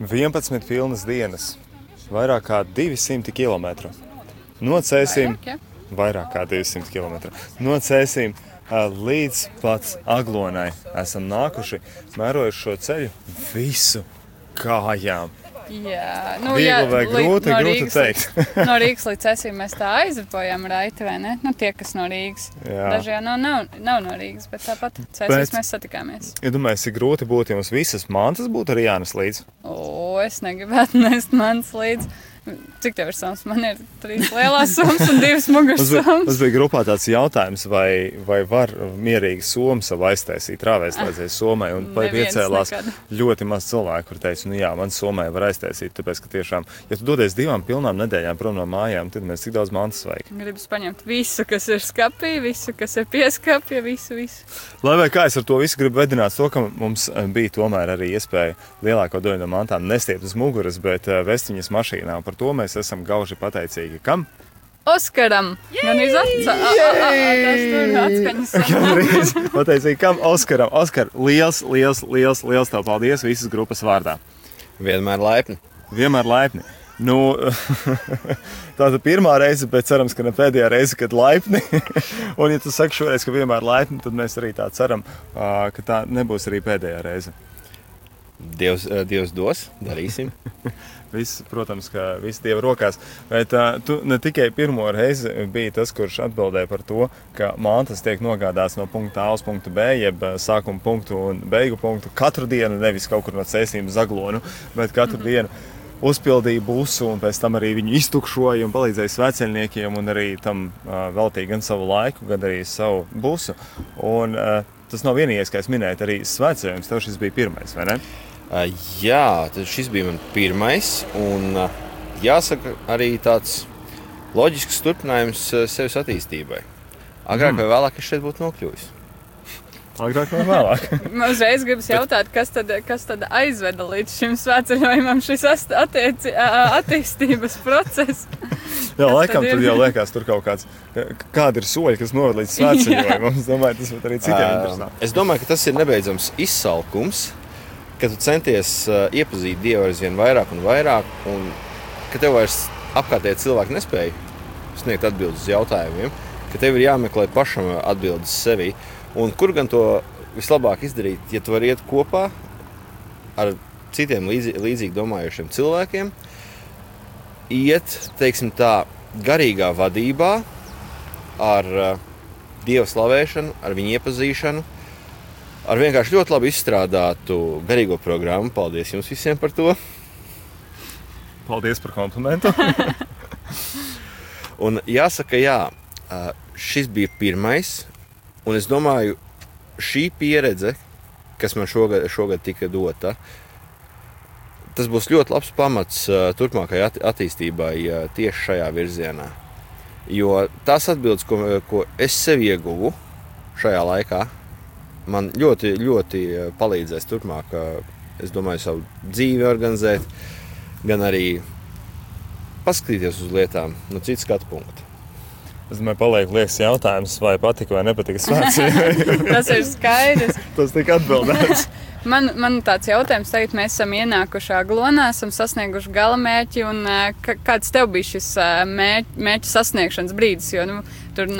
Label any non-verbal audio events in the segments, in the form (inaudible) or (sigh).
11 pilnas dienas, vairāk kā 200 km. Nocēsim Vairāk, ja? vairāk kā 200 km. Nocēsim līdz pat aglonai. Esam nākuši, mērojuši šo ceļu visu kājām. Jā, nu, Viegli jā, vai grūti, no grūti Rīgas teikt. (laughs) no Rīgas līdz Cēsim mēs tā aizripojām raiti, vai ne? Nu, tie, kas no Rīgas. Jā. Daži jau nav, nav, nav no Rīgas, bet tāpat Cēsīs mēs satikāmies. Ja domāju, cik grūti būtu jums visas mantas būtu arī jānes līdzi. O, es negribētu nest manas līdzi. Cik tev ir sums? Man ir trīs lielās summas un divas muguras summas. mums bija grupā tāds jautājums, vai, vai var mierīgi somu savu aiztaisīt, rāvēs līdzies somai. Un piecēlās nekad. ļoti maz cilvēku, kur teica, nu jā, man somai var aiztaisīt. Tāpēc, ka tiešām, ja tu dodies divām pilnām nedēļām prom no mājām, tad mēs cik daudz mantas vajag. Gribas paņemt visu, kas ir skapī, visu, kas ir pieskapī, visu, visu. Lai vai kā es ar to visu gribu vedināt, to, ka mums eh, bija tomēr arī iespēja lielāko daļu no mantām nestiet uz muguras, bet eh, vest viņas mašīnā. Par to mēs esam gauži pateicīgi. Kam? Oskaram! Man ir. Gandrīz pateicīgi, kam? Oskaram. Oskar, liels, liels, liels, liels tev paldies visas grupas vārdā. Vienmēr laipni. Vienmēr laipni. Nu, (laughs) tā ir pirmā reize, bet cerams, ka ne pēdējā reize, kad laipni. (laughs) Un, ja tu saki šoreiz, ka vienmēr laipni, tad mēs arī tā ceram, ka tā nebūs arī pēdējā reize. Dievs, eh, Dievs dos, darīsim. (laughs) Viss, protams, ka viss Dieva rokās. Bet uh, tu ne tikai pirmo reizi biji tas, kurš atbildēja par to, ka mantas tiek nogādāts no punkta A uz punktu B, jeb ā, sākuma punktu un beigu punktu katru dienu, nevis kaut kur no cēsīm uz aglonu, bet katru mm -hmm. dienu uzpildīja busu un pēc tam arī viņu iztukšoja un palīdzēja sveceļniekiem un arī tam uh, veltīja gan savu laiku, gan arī savu busu. Un, uh, tas nav vienīgais, kā es minēju, arī svētceļojums. Tev šis bija pirmais, vai ne? Uh, Jā, šis bija mans pirmais. Un uh, jāsaka, arī tāds loģisks turpinājums uh, sevis attīstībai. Agrāk vai vēlāk es šeit būtu nokļuvis. Agrāk vai vēlāk. Man (laughs) uzreiz gribas jautāt, kas tad, kas tad aizveda līdz šim svētceļojumam, šis ā, attīstības (laughs) process. Jā, Kas laikam tur jau liekas, tur kaut kāds, kāda ir soļi, kas noved līdz (laughs) svētceļojumam. Es domāju, tas būtu arī citiem Ā, interesanti. Es domāju, ka tas ir nebeidzams izsalkums, ka tu centies uh, iepazīt Dievu aizvien vairāk un vairāk, un ka tev vairs apkārtējie cilvēki nespēja sniegt atbildes uz jautājumiem, ka tev ir jāmeklē pašam atbildes sevi. Un kur gan to vislabāk izdarīt, ja tu vari iet kopā ar citiem līdzi, līdzīgi domājušiem cilvēkiem, iet, teiksim tā, garīgā vadībā ar uh, dievu slavēšanu, ar viņu iepazīšanu, ar vienkārši ļoti labi izstrādātu garīgo programmu. Paldies jums visiem par to! Paldies par komplimentu. (laughs) Un jāsaka, jā, šis bija pirmais, un es domāju, šī pieredze, kas man šogad, šogad tika dota, tas būs ļoti labs pamats turpmākajai at- attīstībai tieši šajā virzienā. Jo tās atbildes, ko, ko es sev ieguvu šajā laikā, man ļoti, ļoti ā, palīdzēs turpmāk, es domāju, savu dzīvi organizēt, gan arī paskatīties uz lietām no citas skatu punkta. Es domāju, paliek liekas jautājums, vai patika vai nepatika svētceļojumi. (laughs) Tas ir skaidrs. Tas tika atbildēts. (laughs) Man, man tāds jautājums, tagad mēs esam ienākuši glonā, esam sasnieguši gala mērķi. Un, ka- kāds tev bija šis ā, mērķi, mērķi sasniegšanas brīdis? Jo nu, tur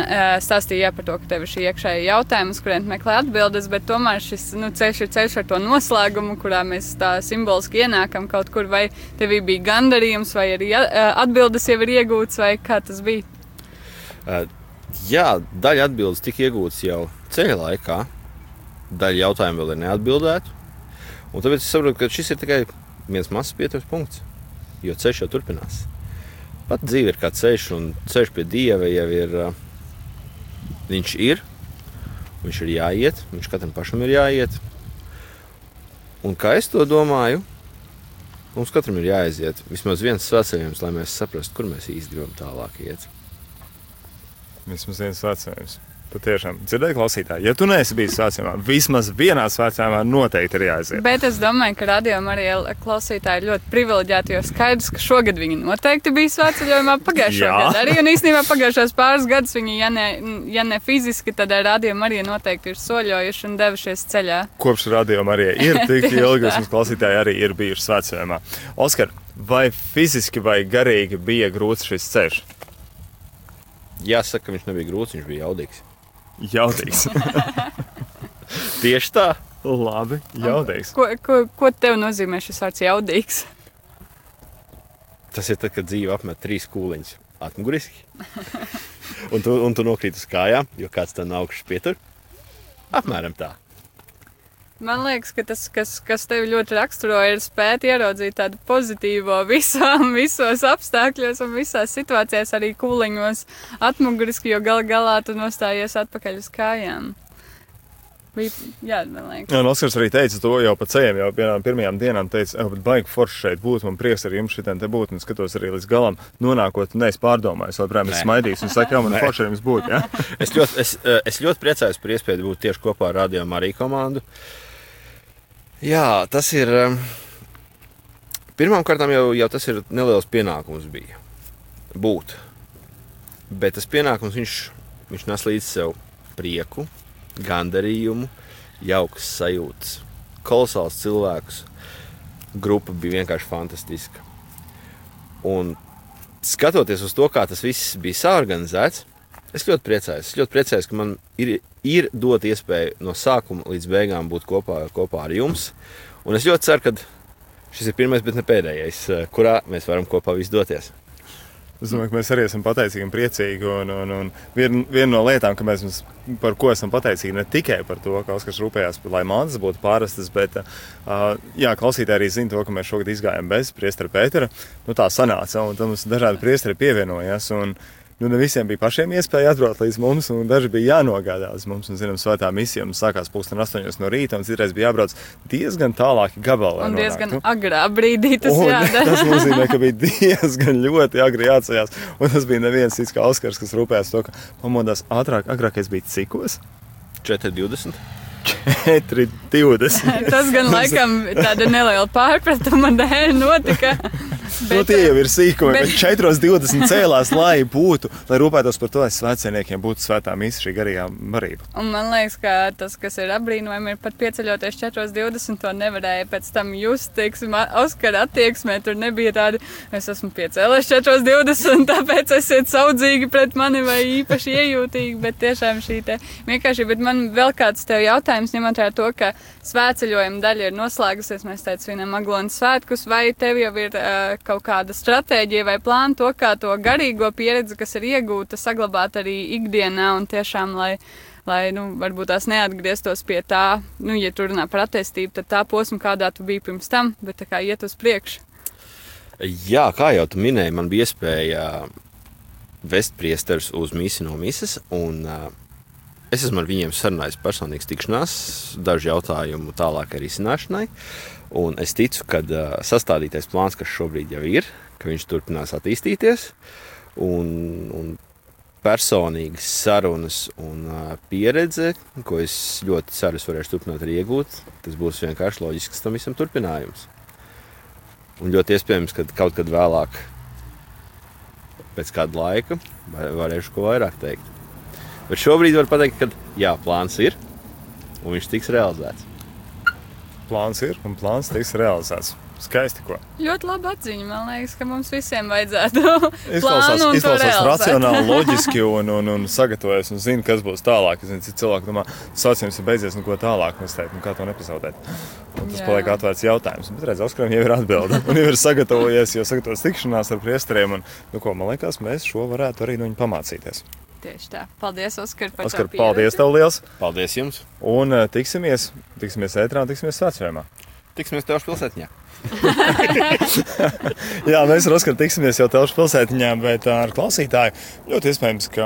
stāstīja jā, par to, ka tev ir šī iekšējā jautājuma, uz kuriem meklē atbildes, bet tomēr šis nu, ceļš ir ceļš ar to noslēgumu, kurā mēs tā simboliski ienākam kaut kur. Vai tev bija gandarījums, vai arī atbildes jau ir iegūts, vai kā tas bija? Uh, Jā, daļa atbildes tika iegūtas jau ceļa laikā, daļa jautājumu vēl ir neatbildēta. Un Tāpēc es saprotu, ka šis ir tikai viens mazs pieturas punkts, jo ceļš jau turpinās. Pat dzīve ir kā ceļš, un ceļš pie dieva jau ir. uh, Viņš ir, viņš ir jāiet, viņš katram pašam ir jāiet. Un kā es to domāju, mums katram ir jāaiziet vismaz viens svētceļojums, lai mēs saprastu, kur mēs īsti gribam tālāk iet. Vismaz viens svētceļojums. Patiešām, dzirdēji, klausītāji, ja tu neesi bijis svētceļā, vismaz vienā svētceļā noteikti ir jāaiziet. Bet es domāju, ka radījuma arī klausītāji ir ļoti privileģēti, jo skaidrs, ka šogad viņi noteikti bija svētceļojumā pagājušā Jā. gada. Arī un īstenībā pagājušās pāris gadus viņi, ja ne, ja ne fiziski, tad ar radījuma arī noteikti ir soļojuši un devušies ceļā. Kopš radījuma arī ir (laughs) tik ilgi, ka mums klausītāji arī ir bijuši svētceļā. Oskar, vai fiziski vai garīgi bija grūts šis ceļš? Jāsaka, ka viņš nebija grūts, viņš bija jaudīgs. Jaudīgs. (laughs) Tieši tā. Labi, jaudīgs. Ko, ko, ko tev nozīmē šis vārds jaudīgs? Tas ir tad, kad dzīve apmet trīs kūliņus atmuguriski. (laughs) un, tu, un tu nokrīt uz kājām, jo kāds tam augšas pietur. Apmēram tā. Man liekas, ka tas, kas, kas tev ļoti raksturo, ir spēt ieraudzīt tādu pozitīvo visām, (laughs) visos apstākļos un visās situācijās, arī kūliņos, atmuguriski, jo gal galā tu nostājies atpakaļ uz kājām. Bija, jā, man liekas. Jā, un Oskars arī teica to jau pa ceļam, jau vienā no pirmajām dienām. Teica, ka baigi forši šeit būt, man prieks ar jums šitien te būt. Un skatos arī līdz galam, nonākot, nees pārdomājis, joprojām es Nē. smaidīšu un saku, jā, man forši ar jums būt. Ja? Es ļoti, es, eh, es ļoti priecājos par iespēju būt tieši kopā ar Radio Mariju komandu. Jā, tas ir. Pirmkārt, jau, jau tas ir neliels pienākums bija būt. Bet tas pienākums viņš, viņš nes līdzi sev prieku, gandarījumu, jaukas sajūtas, kolosāls cilvēks. Grupa bija vienkārši fantastiska. Un skatoties uz to, kā tas viss bija saorganizēts, es ļoti priecājos. Es ļoti priecājos, ka man ir, ir dot iespēju no sākuma līdz beigām būt kopā, kopā ar jums. Un es ļoti ceru, ka šis ir pirmais, bet ne pēdējais, eh, kurā mēs varam kopā visi doties. Es domāju, ka mēs arī esam pateicīgi un priecīgi. Un, un, un viena vien no lietām, mēs, mums- par ko esam pateicīgi, ne tikai par to, ka Oskars rūpējās, lai mantas būtu pārastas, bet uh, jā, klausītāji arī zina to, ka mēs šogad izgājām bez priestera Pētera. Nu, tā sanāca, un tam mums dažādi priesteri pievienojās. Un, Nu, ne visiem bija pašiem iespēja atbraukt līdz mums, un daži bija jānogādā uz mums. Un, zinām, svētā misija mums sākās pulksten 8 no rīta, un citreiz bija jābrauc diezgan tālāki gabali. lai Un diezgan nonāktu. agrā brīdī tas Un jādara. tas nozīmē, ka bija (laughs) diezgan ļoti agri jāceļās. Un tas bija neviens cits kā Oskars, kas rūpējās to, ka pamodās ātrāk. Agrākais bija cikos? 4,20. 4,20. (laughs) Tas gan laikam tāda neliela pārpratuma dēļ notika. (laughs) Nu, tie jau ir sīkumi. bet- Bet 4,20 cēlās, lai būtu, lai rūpētos par to, lai svētceļniekiem būtu svētā mīsa šī garīgā barība. Un man liekas, ka tas, kas ir apbrīnojami, ir pat pieceļoties 4,20. To nevarēja pēc tam just, teiksim, Oskara attieksmē. Tur nebija tāda, es esmu piecēlējis 4,20, (laughs) tāpēc esiet saudzīgi pret mani vai īpaši iejūtīgi. Bet tiešām šī te vienkārši, bet man vēl kāds tev jautājums, ņemot vērā to, ka svētceļojuma daļa ir noslēgusies. Mēs teicu, vienam Aglonas svētkus, vai tev jau ir uh, kaut kāda stratēģija vai plāna to, kā to garīgo pieredzi, kas ir iegūta, saglabāt arī ikdienā un tiešām, lai lai nu, varbūt tās neatgrieztos pie tā, nu, ja tur runā par attīstību, tad tā posma, kādā tu biji pirms tam, bet tā kā iet uz priekšu. Jā, kā jau tu minēji, man bija iespēja vest priesterus uz misiju no misijas. Un, uh, es esmu ar viņiem sarunājis personīgas tikšanās, dažu jautājumu tālākai risināšanai. Un es ticu, ka uh, sastādītais plāns, kas šobrīd jau ir, ka viņš turpinās attīstīties. Un, un personīgas sarunas un uh, pieredze, ko es ļoti ceru, es varēšu turpināt arī iegūt. Tas būs vienkārši loģisks tam visam turpinājums. Un ļoti iespējams, ka kaut kad vēlāk, pēc kāda laika, var- varēšu ko vairāk teikt. Bet šobrīd var pateikt, ka jā, plāns ir un viņš tiks realizēts. Plāns ir un plāns tiks realizēts. Skaisti, ko. Ļoti laba atziņa. Man liekas, ka mums visiem vajadzētu (laughs) Izklausās, izklausās racionāli, (laughs) loģiski un, un, un sagatavojas un zina, kas būs tālāk. Es zinu, cik cilvēki domā, sauciens ir beidzies, nu ko tālāk mums teikt, nu kā to nepazaudēt. Un tas Jā. paliek atvērts jautājums. Bet redz, Oskaram jau ir atbilde. Un jau ir sagatavojies, jau sagatavojas tikšanās ar priesteriem. Un, nu, ko, man liekas, mēs šo varētu arī no viņa pamācīties. Tieši tā. Paldies, Oskar, par Oskar, paldies tev liels! Paldies jums! Un uh, tiksimies, tiksimies ētrā tiksimies svētceļā. Tiksimies tev pilsētā! (laughs) Jā, mēs ar Oskaru tiksimies jau telšu pilsētiņā, bet ā, ar klausītāju ļoti iespējams, ka,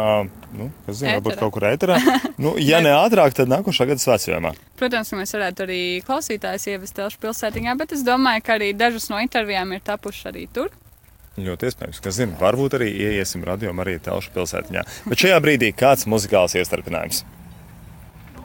nu, es zinu, varbūt kaut kur ēterā. (laughs) Nu, ja ne ātrāk, tad nākošā gada svētceļā. Protams, ka mēs varētu arī klausītājus ievest telšu pilsētiņā, bet es domāju, ka arī dažas no intervijām ir tapušas arī tur. Ļoti iespējams, ka zinu, varbūt arī ieiesim radio arī telšu pilsētiņā. Bet šajā brīdī kāds muzikāls iestarpinājums.